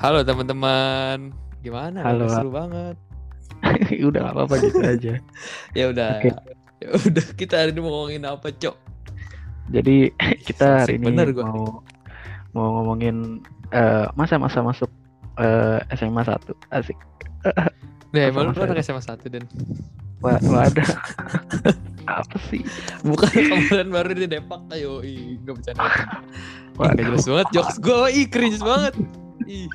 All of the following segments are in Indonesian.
Halo teman-teman, gimana? Halo. Seru banget. Udah gak apa-apa gitu aja. Ya udah, Oke. ya udah kita hari ini mau ngomongin apa, Cok? Jadi kita hari Asik ini bener gua. mau mau ngomongin eh, masa-masa masuk eh, SMA 1. Asik. Nih, Apa emang lu anak SMA 1 dan Wah, wah ada. apa sih? bukan kemarin baru di Depak ayo, ih, enggak bercanda. Nggak jelas banget jokes gue, ih cringe banget. Ih,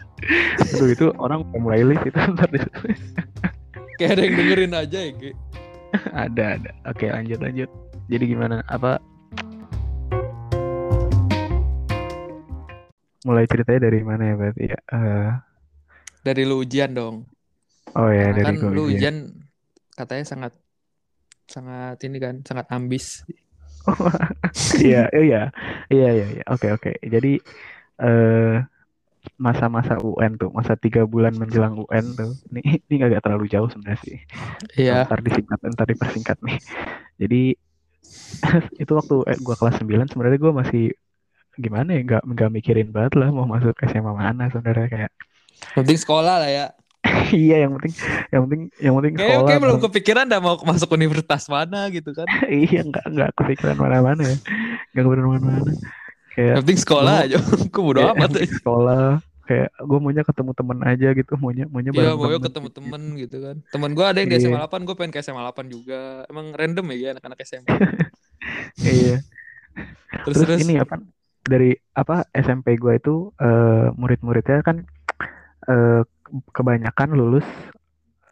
Aduh itu orang mulai list itu ntar kayak ada yang dengerin aja ya, Ki. ada ada. Oke lanjut lanjut. Jadi gimana? Apa? Mulai ceritanya dari mana ya berarti ya? Eh, Dari lu ujian dong. oh ya Karena dari kan lu ujian. ujian katanya sangat sangat ini kan, sangat ambis. Iya, iya, iya, iya, iya. Oke, oke. Jadi eh masa-masa UN tuh, masa tiga bulan menjelang UN tuh, ini ini agak terlalu jauh sebenarnya sih. Iya. Ntar disingkat, ntar dipersingkat nih. Jadi itu waktu eh, gua kelas 9 sebenarnya gua masih gimana ya, nggak nggak mikirin banget lah mau masuk SMA mana sebenarnya kayak Penting sekolah lah ya. iya yang penting yang penting yang penting Kayaknya sekolah kayak belum kepikiran dah mau masuk universitas mana gitu kan. iya nggak nggak kepikiran mana-mana ya nggak kepikiran mana-mana kayak penting sekolah Gua- aja. Gue bodo Kayak amat. sekolah kayak gue maunya ketemu temen aja gitu maunya maunya Iya, mau temen ketemu gitu. temen gitu kan. Temen gue ada yang di. SMA 8, gue pengen ke SMA 8 juga. Emang random ya anak-anak SMA. iya Terus terus, terus. ini apa dari apa SMP gue itu eh, murid-muridnya kan eh, kebanyakan lulus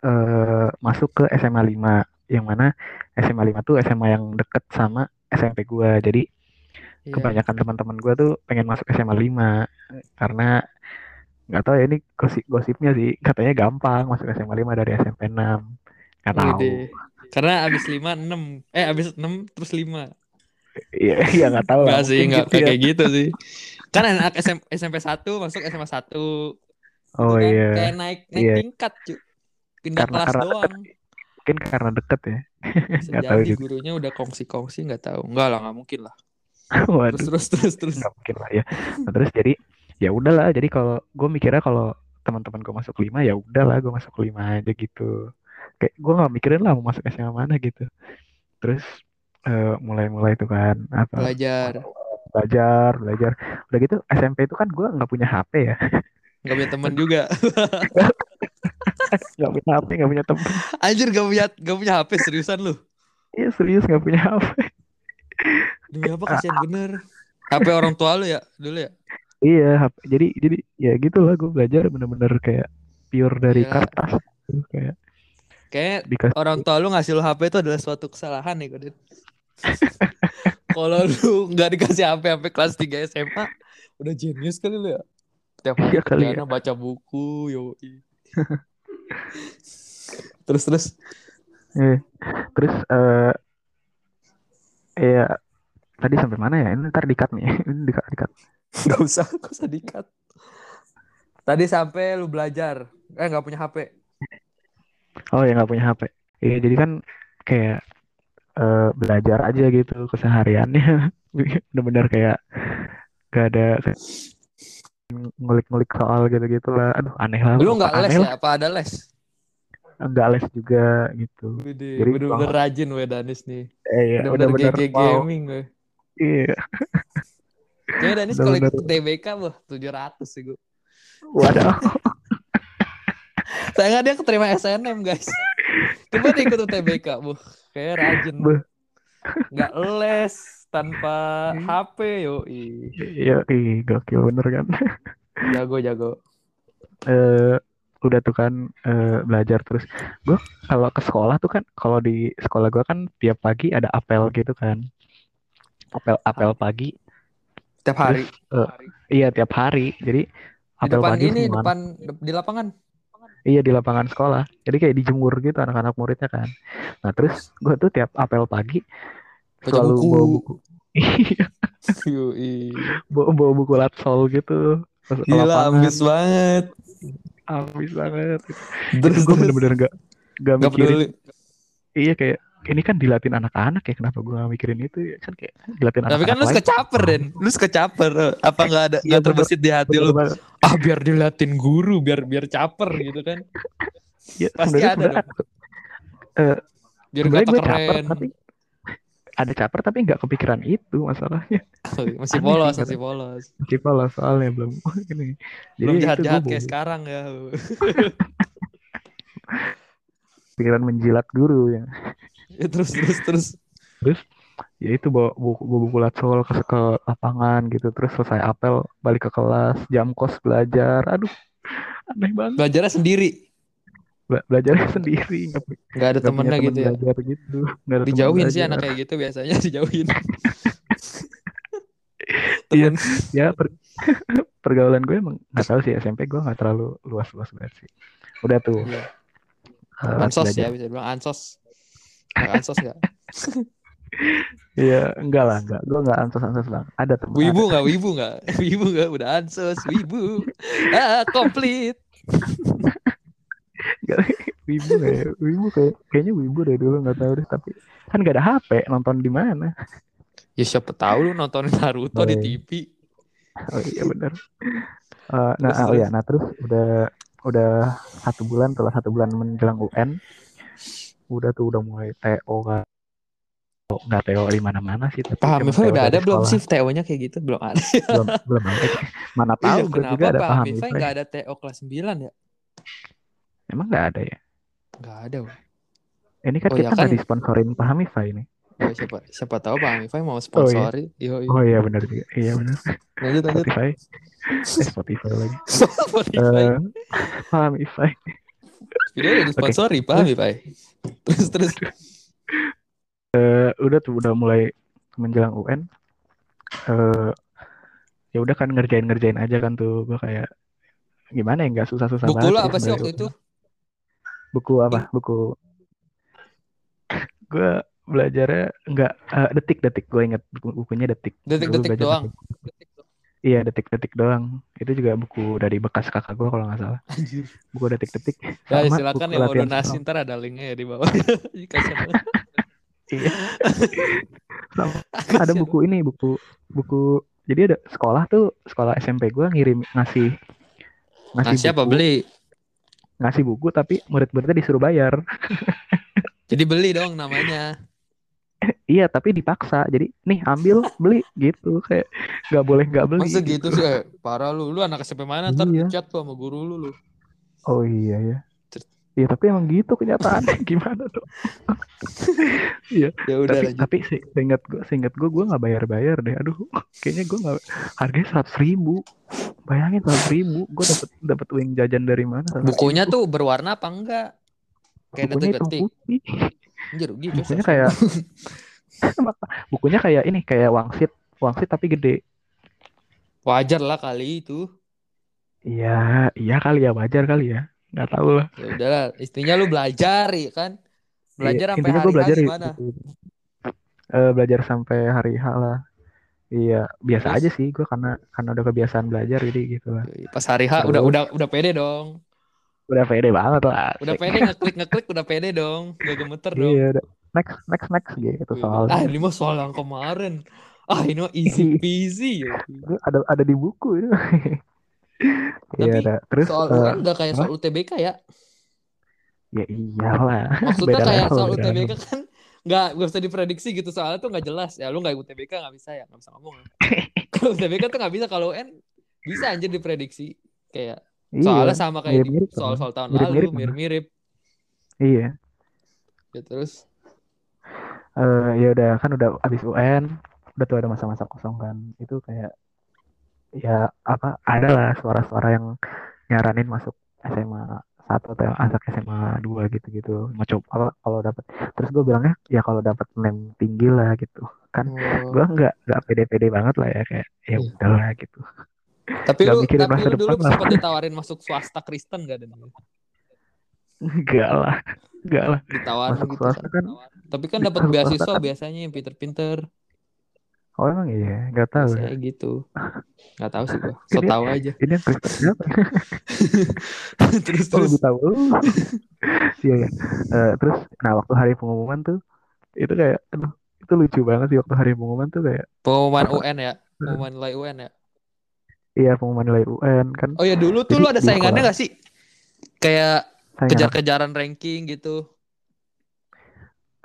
eh, masuk ke SMA 5 yang mana SMA 5 tuh SMA yang deket sama SMP gue jadi Iya. kebanyakan teman-teman gue tuh pengen masuk SMA 5 karena nggak tahu ya ini gosip gosipnya sih katanya gampang masuk SMA 5 dari SMP 6 nggak tahu Wede. Karena abis 5 6. Eh abis 6 terus 5. iya iya nggak tahu Enggak sih, enggak gitu ya. kayak gitu sih. Kan anak SM, SMP 1 masuk SMA 1. oh kan iya Kayak naik naik Iya. tingkat, cu. Pindah Karena- kelas karena doang. mungkin karena deket ya nggak tahu juga gurunya udah kongsi-kongsi nggak tahu. Enggak lah, nggak mungkin lah. waduh. Terus terus terus terus. nggak mungkin lah ya. Nah, terus jadi ya udahlah. Jadi kalau gue mikirnya kalau teman-teman gue masuk lima ya udahlah gue masuk lima aja gitu. Kayak gue nggak mikirin lah mau masuk SMA mana gitu. Terus eh, mulai-mulai itu kan apa Belajar. belajar belajar. Udah gitu SMP itu kan gue nggak punya HP ya. Nggak punya teman juga. nggak punya HP nggak punya teman Anjir gak punya gak punya HP seriusan lu. iya serius nggak punya HP Demi apa kasihan bener. HP orang tua lu ya dulu ya? iya HP. jadi jadi ya gitulah gue belajar bener-bener kayak pure dari Iya. kertas kayak Kayak dikasih orang tua lu ngasih lu HP itu adalah suatu kesalahan nih, Kodin. Kalau lu nggak dikasih HP sampai kelas 3 SMA, udah jenius kali lu ya. Tiap hari Iya kali ya. baca buku, yoi. terus terus Iya. Terus eh ya tadi sampai mana ya? Ini ntar dikat nih. Ini dikat dikat. nggak usah, nggak usah dikat. Tadi sampai lu belajar, eh nggak punya HP. Oh ya nggak punya HP. Iya jadi kan kayak eh, belajar aja gitu kesehariannya. Bener-bener kayak gak ada ngulik-ngulik soal gitu-gitu lah. Aduh aneh lah. Lu nggak les ya? Apa ada les? Nggak les juga gitu. Wede, Jadi bener-bener rajin we Danis nih. Eh ya Bener-bener GG wow. gaming we. Iya. Kayaknya Danis kalau ikut. TBK wah 700 sih gue. Waduh. Sayangnya dia keterima SNM guys. Coba dia ikut UTBK, bu. Kayak rajin. Buh. Nggak les tanpa HP, yo. Iya, ih, gokil bener kan. Jago, jago. eh udah tuh kan eh, belajar terus gue kalau ke sekolah tuh kan kalau di sekolah gue kan tiap pagi ada apel gitu kan apel apel pagi. Tiap hari. eh, iya tiap hari. Jadi Di apel depan pagi ini, depan di lapangan. iya di lapangan sekolah. Jadi kayak dijemur gitu anak-anak muridnya kan. Nah terus gue tuh tiap apel pagi Baca selalu buku. bawa buku. Iya. Bawa, bawa buku latsol gitu. Gila, lapangan. ambis banget. ambis banget. Terus, gue bener-bener gak gak Nggak mikirin. peduli. iya kayak ini kan dilatin anak-anak ya kenapa gue gak mikirin itu ya kan kayak dilatin anak-anak Tapi kan lu lain. kecaper Den. Lu kecaper. Apa nggak ada Iya, nggak bener. terbesit di hati lu? Ah biar dilatin guru, biar biar caper gitu kan. Ya, Pasti ada sebenarnya Biar gue caper tapi ada caper tapi nggak kepikiran itu masalahnya Masih aneh polos, sih, masih polos. masih polos soalnya belum gini Belum itu jahat-jahat gue kayak sekarang ya. pikiran menjilat guru ya Ya, terus terus terus. ya itu bawa buku buku latsol ke, ke lapangan gitu terus selesai apel balik ke kelas jam kos belajar aduh aneh banget Belajarnya sendiri. Bela- belajarnya sendiri nggak ada temennya teman gitu ya. belajar gitu nggak ada Dijauhin sih anak kayak gitu biasanya dijauhin. Iya. Temen. ya per- pergaulan gue emang nggak tahu sih SMP gue nggak terlalu luas luas banget sih udah tuh eh, Ansos belajar. ya bisa bilang ansos. Ansos nggak? Iya, enggak lah, enggak. Gue enggak ansos-ansos bang. Ada teman. Wibu nggak? Wibu nggak? Wibu nggak? Udah ansos. Wibu. Ah, komplit. Enggak, wibu ya? Wibu kayak kayaknya wibu dari dulu nggak tahu deh. Tapi kan nggak ada HP, nonton di mana? Ya siapa tahu lu nontonin Naruto di Oh, iya. TV. Oh iya benar. Eh, nah, Terus, oh ya, terus. nah terus udah udah satu bulan, setelah satu bulan menjelang UN, udah tuh udah mulai TO kan. Oh, nggak TO di mana-mana sih, tapi Paham TO udah ada belum sih TO-nya kayak gitu? Belum ada. Belum, belum ada. Mana tahu Iya, gue kenapa juga ada Pak paham Ifai. nggak ada TO kelas 9 ya? Emang nggak ada ya? Nggak ada. Wak. Ini kan Oh, kita ya nggak kan. disponsorin Pak Hamifai ini. Ya, siapa siapa tahu Pak Hamifai mau sponsori. Yo, Oh iya benar juga. Iya benar. Lanjut lanjut. Spotify. Eh Spotify lagi. Spotify. Eh, Pak Hamifai. Video udah disponsori Pak Hamifai. Terus terus. Eh, udah tuh udah mulai menjelang UN. Eh ya udah kan ngerjain ngerjain aja kan tuh gue kayak gimana ya nggak susah-susah Buku banget lo ya apa sih waktu itu? Buku apa? Buku gue belajarnya nggak eh, detik detik gue inget buku- bukunya detik. Detik-detik belajar doang. Iya detik-detik doang. Itu juga buku dari bekas kakak gue kalau nggak salah. Anjir. Buku detik-detik. Ya sama silakan buku yang mau donasi ntar ada linknya ya di bawah. Iya. Sama ada buku ini buku buku jadi ada sekolah tuh sekolah SMP gue ngirim ngasih ngasih siapa buku beli? ngasih buku tapi murid-muridnya disuruh bayar Jadi beli dong namanya. Iya tapi dipaksa jadi nih ambil beli gitu kayak nggak boleh nggak beli Masa gitu sih? Eh, parah lu. Lu anak SMP mana? Ntar Iya. dicat tuh sama guru lu lu. oh iya ya iya tapi emang gitu kenyataannya gimana dong iya Ya udah tapi lanjut. tapi se seingat gue seingat gue gue nggak bayar bayar deh aduh kayaknya gue nggak harganya seratus ribu bayangin seratus ribu gue dapet dapet uang jajan dari mana 100.000? Bukunya tuh berwarna apa enggak? Kayak bukunya detik-detik. Anjir rugi bukunya 100 kayak bukunya kayak ini kayak wangsit wangsit tapi gede Wajar lah kali itu. iya iya kali ya wajar kali ya nggak tahu lah Ya udahlah, istrinya lu belajar ya kan? Belajar Iya, sampai hari gue belajar gimana? Eh, belajar sampai hari H lah iya biasa Terus? aja sih gue karena karena udah kebiasaan belajar jadi gitu lah Pas hari H udah udah udah pede dong. Udah pede banget lah Udah pede ngeklik ngeklik udah pede dong. Gak gemeter dong. iya udah next next next gitu soalnya Ah, ini mah soal yang kemarin. Ah, ini mah easy peasy. ya. Itu ada ada di buku itu iya Tapi ada terus Soal eh, UN gak kayak soal UTBK ya? ya iyalah Maksudnya beda kayak level soal UTBK level. kan nggak nggak bisa diprediksi gitu soalnya tuh nggak jelas ya lu nggak UTBK nggak bisa ya nggak bisa ngomong kalau UTBK tuh nggak bisa kalau UN bisa anjir diprediksi kayak iya soalnya sama kayak di mirip-mirip kan. soal-soal tahun Mirip-mirip lalu kan. mirip-mirip iya ya terus eh ya udah kan udah abis UN udah tuh ada masa-masa kosong kan itu kayak ya apa ada lah suara-suara yang nyaranin masuk SMA satu atau anak SMA dua gitu-gitu mau coba apa kalau dapat terus gue bilangnya ya kalau dapat nem tinggi lah gitu kan oh. gue nggak nggak pede-pede banget lah ya kayak ya Iya. udahlah gitu tapi nggak lu mikirin tapi masa lu dulu depan lah. sempat ditawarin masuk swasta Kristen gak dan enggak lah. Enggak lah. Ditawarin masuk gitu swasta kan kan tapi kan dapat beasiswa kan- biasanya yang pinter-pinter. Oh emang iya? Nggak tahu ya. biasanya gitu. Nggak tahu sih gua. So Ini- tahu aja. ini yang Kristen terus Oh terus. lebih tahu. Iya ya. Eh, terus, nah waktu hari pengumuman tuh itu kayak aduh itu lucu banget sih waktu hari pengumuman tuh kayak Pengumuman? UN ya, pengumuman nilai UN ya. Iya pengumuman nilai UN kan Oh ya dulu tuh Jadi lu ada saingannya sekolah- gak sih? Kayak kejar-kejaran ranking gitu.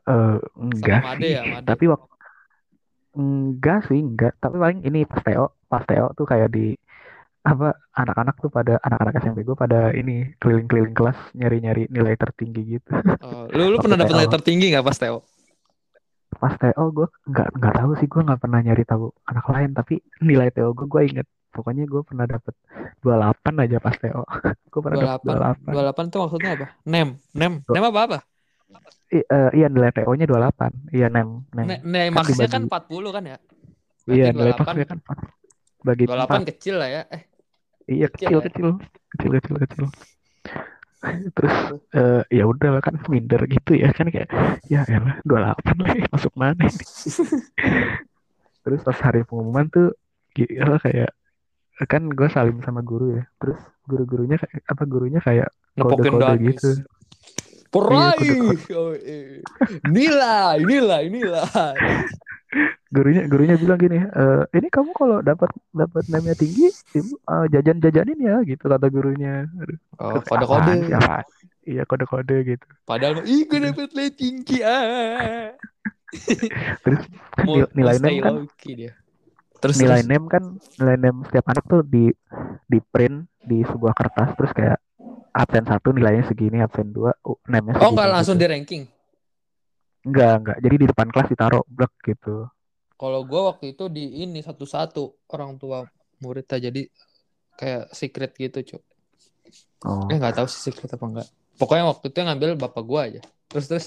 eh, enggak Sama Made sih ya, Made. tapi waktu enggak sih enggak tapi paling ini pas TO pas TO tuh kayak di apa anak-anak tuh pada anak-anak SMP gue pada ini keliling-keliling kelas nyari-nyari nilai tertinggi gitu Oh, lu lu pernah dapat TO. nilai tertinggi gak pas Teo? pas TO gue nggak nggak tahu sih gue nggak pernah nyari tahu anak lain tapi nilai TO gue gue inget pokoknya gue pernah dapet 28 aja pas TO gue pernah dapet 28. 28 28 tuh maksudnya apa? Nem, nem, nem apa apa? I- eh, iya nilai TO nya 28 iya nem nem Ne- Nilai Kan maksnya kan dibagi. 40 kan ya? iya Berarti nilai 28 maksnya kan empat. bagi 28 empat kecil lah ya. Eh, iya kecil kecil ya? kecil kecil kecil kecil terus eh, ya udah lah kan minder gitu ya kan kayak ya elah 28 lagi masuk mana ini terus pas hari pengumuman tuh gila kayak kan gue salim sama guru ya terus guru-gurunya apa gurunya kayak Nepokin kode-kode Danis. gitu Peraih. eh. Nilai, nilai, nilai. gurunya gurunya bilang gini "Eh, ini kamu kalau dapat dapat namanya tinggi ibu eh, jajan jajanin ya gitu kata gurunya Oh, sih, apaan? iya kode-kode gitu Padahal ih gue dapet nilai tinggi ah. terus kan Mau, nil- nilai mau stay nem kan dia. Terus nilai terus. nem kan nilai nem setiap anak tuh di di print di sebuah kertas terus kayak absen satu nilainya segini absen dua uh, nemnya Oh enggak langsung gitu. di ranking. enggak enggak jadi di depan kelas ditaruh blok gitu Kalau gue waktu itu di ini satu-satu orang tua muridnya jadi kayak secret gitu cuy. oh Eh nggak tahu sih secret apa enggak. Pokoknya waktu itu yang ngambil bapak gue aja. Terus terus.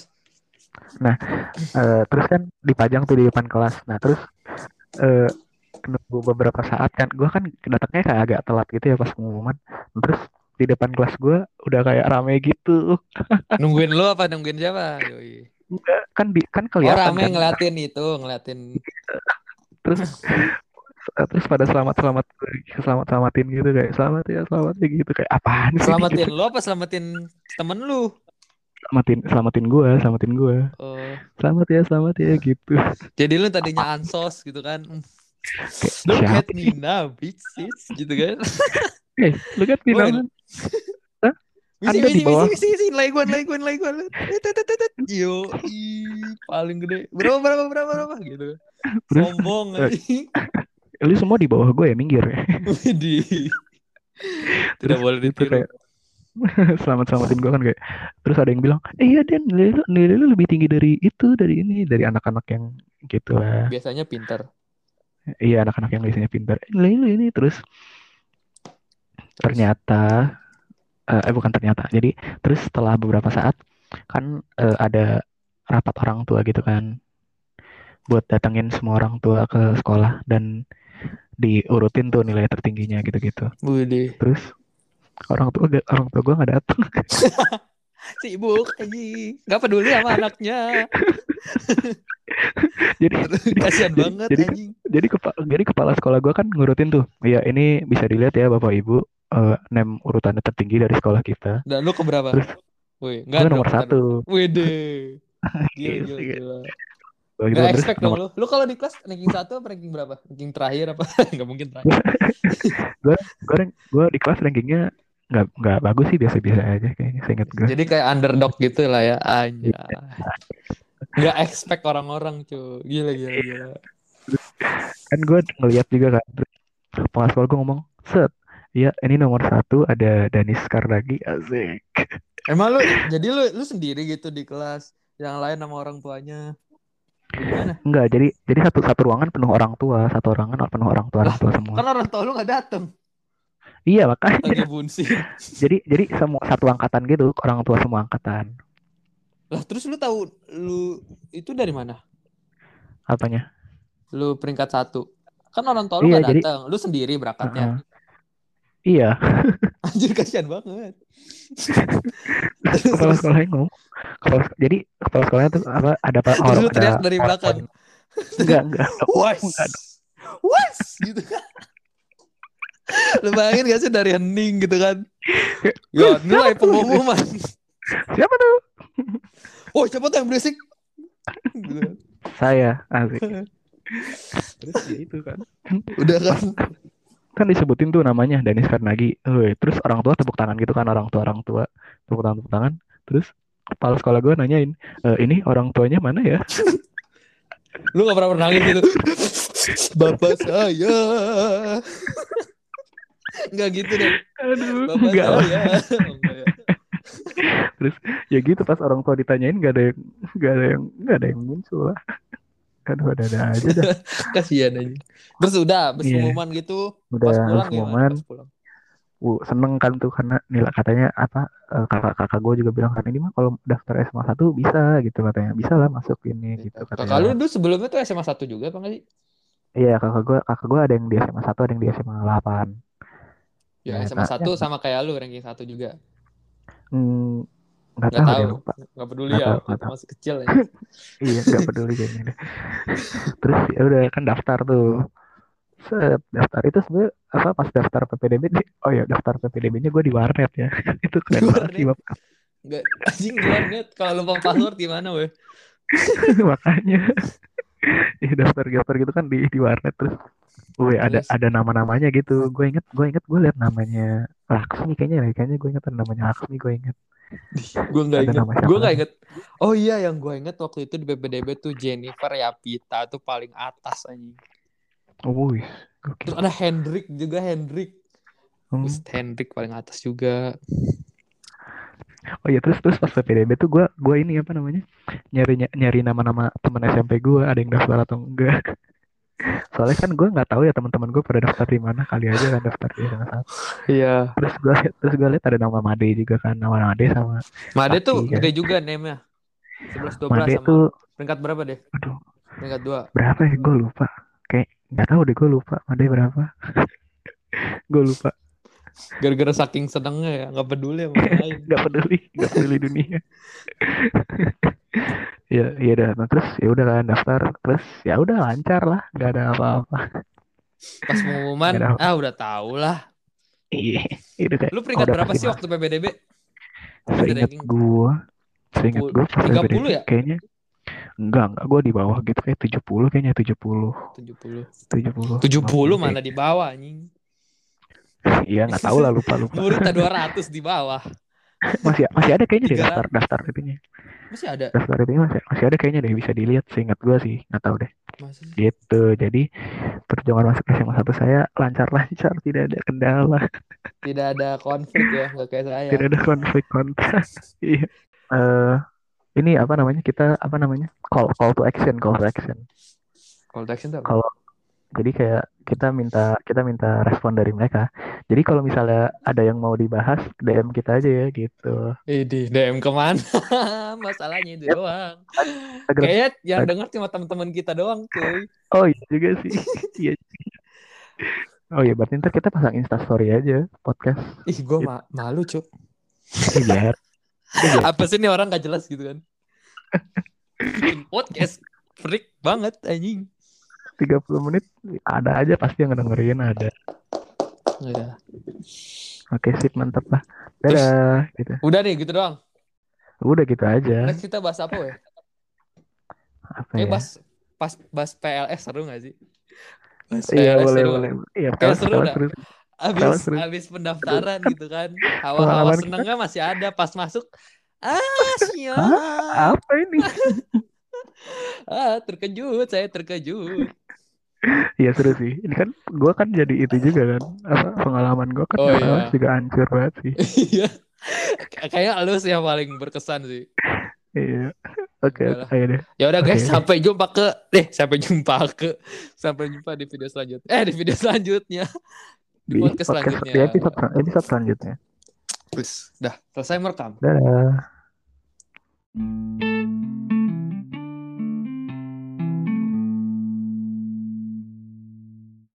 Eh, terus kan dipajang tuh di depan kelas nah terus eh nunggu beberapa saat kan gue kan datangnya kayak agak telat gitu ya pas pengumuman terus di depan kelas gue udah kayak rame gitu Nungguin lu apa nungguin siapa? Yoi. enggak kan di kan Oh kelihatan rame kan ngeliatin itu, ngeliatin. terus terus pada selamat selamat selamat selamatin gitu kayak selamat ya selamat ya gitu kayak apaan sih Selamatin gitu. lu apa selamatin temen lu? selamatin selamatin gue selamatin gue Oh, selamat ya selamat ya gitu jadi lu tadinya ansos gitu kan. Kayak Look siapa at Nina, bitches, gitu kan. lu kan Woi, bilang Misi, Anda misi, di bawah. misi, misi, misi, tet, tet, tet. Yo, ih, paling gede. Berapa, berapa, berapa, berapa, gitu. Terus, Sombong eh, lu semua di bawah gue ya minggir ya Widih. Tidak boleh ditiru. selamat selamatin gue kan kayak terus ada yang bilang eh iya Dan nilai lu, nilai lu lebih tinggi dari itu dari ini dari anak-anak yang gitu lah Biasanya pinter. Iya anak-anak yang biasanya pintar. Lu ini terus. Ternyata eh eh, bukan ternyata. Jadi terus setelah beberapa saat kan eh, ada rapat orang tua gitu kan. Buat datengin semua orang tua ke sekolah dan diurutin tuh nilai tertingginya gitu-gitu. Widih. terus orang tua gak- orang tua gue nggak datang Sibuk anjing. Gak peduli sama anaknya. jadi Kasian jadi- banget jadi- anjing. jadi kepala jadi kepala sekolah gue kan ngurutin tuh ya ini bisa dilihat ya bapak ibu eh, nem urutannya tertinggi dari sekolah kita Dan lu keberapa? Terus, Wih, gue enggak nomor satu Widih. Gila, Gitu, gila, gila. Gua gitu, Gak expect nomor dong lu. Lu kalau di kelas ranking satu apa ranking berapa? Ranking terakhir apa? Gak mungkin terakhir. gue gue di kelas rankingnya nggak nggak bagus sih biasa-biasa aja kayaknya seingat gue Jadi kayak underdog gitu lah ya. Anjay. Gak expect orang-orang cuy. Gila, gila, gila. kan gue ngeliat juga kan sekolah gue ngomong set ya ini nomor satu ada Danis Karnagi asik Emang lu, jadi lu lu sendiri gitu di kelas. Yang lain sama orang tuanya. Gimana? enggak jadi jadi satu satu ruangan penuh orang tua satu ruangan penuh orang tua orang tua semua Kan orang tua lu gak dateng. iya makanya jadi jadi semua satu angkatan gitu orang tua semua angkatan Lah terus lu tahu lu itu dari mana? apanya Lu peringkat satu. Kan orang tua lu Iya, gak jadi- datang. Lu sendiri berangkatnya. Heeh. iya Anjir kasihan banget. kepala sekolahnya ngomong kepala, jadi kepala sekolahnya tuh apa ada apa Terus lu ada teriak dari orang- belakang. enggak enggak Was. Was gitu kan. Lu bayangin gak sih dari hening gitu kan. Ya nilai pengumuman. siapa tuh Oh siapa tuh yang berisik? Gitu. Saya asik. Terus ya itu kan. Udah kan. Kan disebutin tuh namanya Danis Karnagi. Woi, terus orang tua tepuk tangan gitu kan orang tua orang tua tepuk tangan tepuk tangan. Terus kepala sekolah gue nanyain, "E, ini orang tuanya mana ya? Lu gak pernah pernah nangis gitu. Bapak saya. Enggak gitu deh. Aduh, Bapak enggak saya. Enggak ya. Ya gitu pas orang tua ditanyain gak ada yang gak ada yang gak ada yang muncul lah. Aduh ada ada aja dah. Kasihan aja. Terus udah habis Iya. pengumuman gitu. Udah Pas pulang pengumuman. Pas pulang. Uh, seneng kan tuh karena nilai katanya apa eh, kakak-kakak gue juga bilang kan ini mah kalau daftar SMA 1 bisa gitu katanya bisa lah masuk ini gitu Kakak katanya lu dulu sebelumnya tuh SMA 1 juga apa enggak sih? iya kakak gue kakak gue ada yang di SMA 1 ada yang di SMA 8 Ya, Ya, SMA nah, 1 sama kayak lu ranking 1 juga. hmm, nggak Enggak tahu tahu. lupa Enggak peduli Nggak ya, tahu, nggak tahu. masih kecil ya. iya nggak peduli kayaknya terus ya udah kan daftar tuh set daftar itu sebenarnya apa pas daftar PPDB nih oh ya daftar PPDB-nya gue di warnet ya itu keren banget sih warnet? Bapak. Enggak anjing luar net kalau lupa password gimana weh? makanya ya daftar daftar gitu kan di di warnet terus Wih, ada ada nama-namanya gitu. Gue inget, gue inget, gue liat namanya Laksmi kayaknya, deh. kayaknya gue inget namanya Laksmi, gue inget. Gue Ada inget. Gue lagi? inget. Oh iya yang gue inget waktu itu di PPDB tuh Jennifer Yapita tuh paling atas anjing. Wih, gokil. Terus ada Hendrik juga Hendrik. Hmm. Terus Hendrik paling atas juga. Oh iya terus terus pas PPDB tuh gue gue ini apa namanya nyari nyari nama-nama teman SMP gue ada yang daftar atau enggak. Soalnya kan gue nggak tahu ya teman-teman gue pada daftar di mana kali aja kan daftar di sana. Iya. Terus gue terus gue lihat ada nama Made juga kan nama Made sama Made tuh kan. gede juga name-nya. 11 12 Made sama tuh peringkat berapa deh? aduh Peringkat 2. berapa ya gue lupa kayak nggak tahu deh gue lupa Made berapa gue lupa Gara-gara saking senengnya ya, nggak peduli sama lain. nggak peduli nggak peduli dunia ya ya udah nah, terus ya udah kan daftar. Terus ya udah lancar lah. Nggak ada apa-apa. Pas pengumuman, ada- ah udah tau lah. iya itu kayak Lu peringkat berapa sih waktu masuk. seingat gua seingat gua pas 30 PPDB ya? kayaknya. Enggak enggak gua di bawah gitu kayak 70 kayaknya 70 70. 70 70 50, mana di bawah anjing. iya nggak tahu lah lupa lupa. Muridnya 200 di bawah. Masih masih ada kayaknya deh 300. daftar daftar itunya Masih ada. daftar itunya masih masih ada kayaknya deh bisa dilihat seingat gua sih nggak tahu deh Masa sih? gitu jadi perjuangan masuk SMA satu saya lancar-lancar tidak ada kendala Tidak ada konflik ya, nggak kayak saya. tidak ada konflik kontrak iya Eh, ini apa namanya kita apa namanya call call to action call to action Call to action kalau jadi kayak kita minta kita minta respon dari mereka jadi kalau misalnya ada yang mau dibahas DM kita aja ya gitu Eh, di DM ke mana? Masalahnya itu doang. Kayaknya yang denger cuma teman-teman kita doang, cuy. oh iya juga sih iya oh iya berarti ntar kita pasang instastory aja podcast Ih, gue ma malu, cuy. iya Apa sih nih orang gak jelas gitu kan? Bikin podcast freak banget anjing. 30 menit ada aja pasti yang dengerin ada Udah. oke sip mantap lah dadah gitu Udah nih gitu doang. udah gitu aja Next kita bahas apa ya? apa Kayak ya bahas pas bahas PLS seru gak sih? Bahas iya PLS boleh seru. boleh iya kalau seru dah. seru Abis seru. abis pendaftaran gitu kan. Hawa-hawa kita. senengnya masih ada pas masuk. Ah, siap. apa ini Ah, terkejut, saya terkejut. Iya seru sih. Ini kan gue kan jadi itu juga kan. Apa pengalaman gue kan Oh, iya. juga hancur banget sih. Iya. Kayaknya lu sih yang paling berkesan sih. Iya. Oke, ayo deh. Ya udah guys, Oke. sampai jumpa ke eh sampai jumpa ke sampai jumpa di video selanjutnya. Eh di video selanjutnya. Di podcast selanjutnya. di episode episode selanjutnya. Terus dah selesai merekam. Dadah.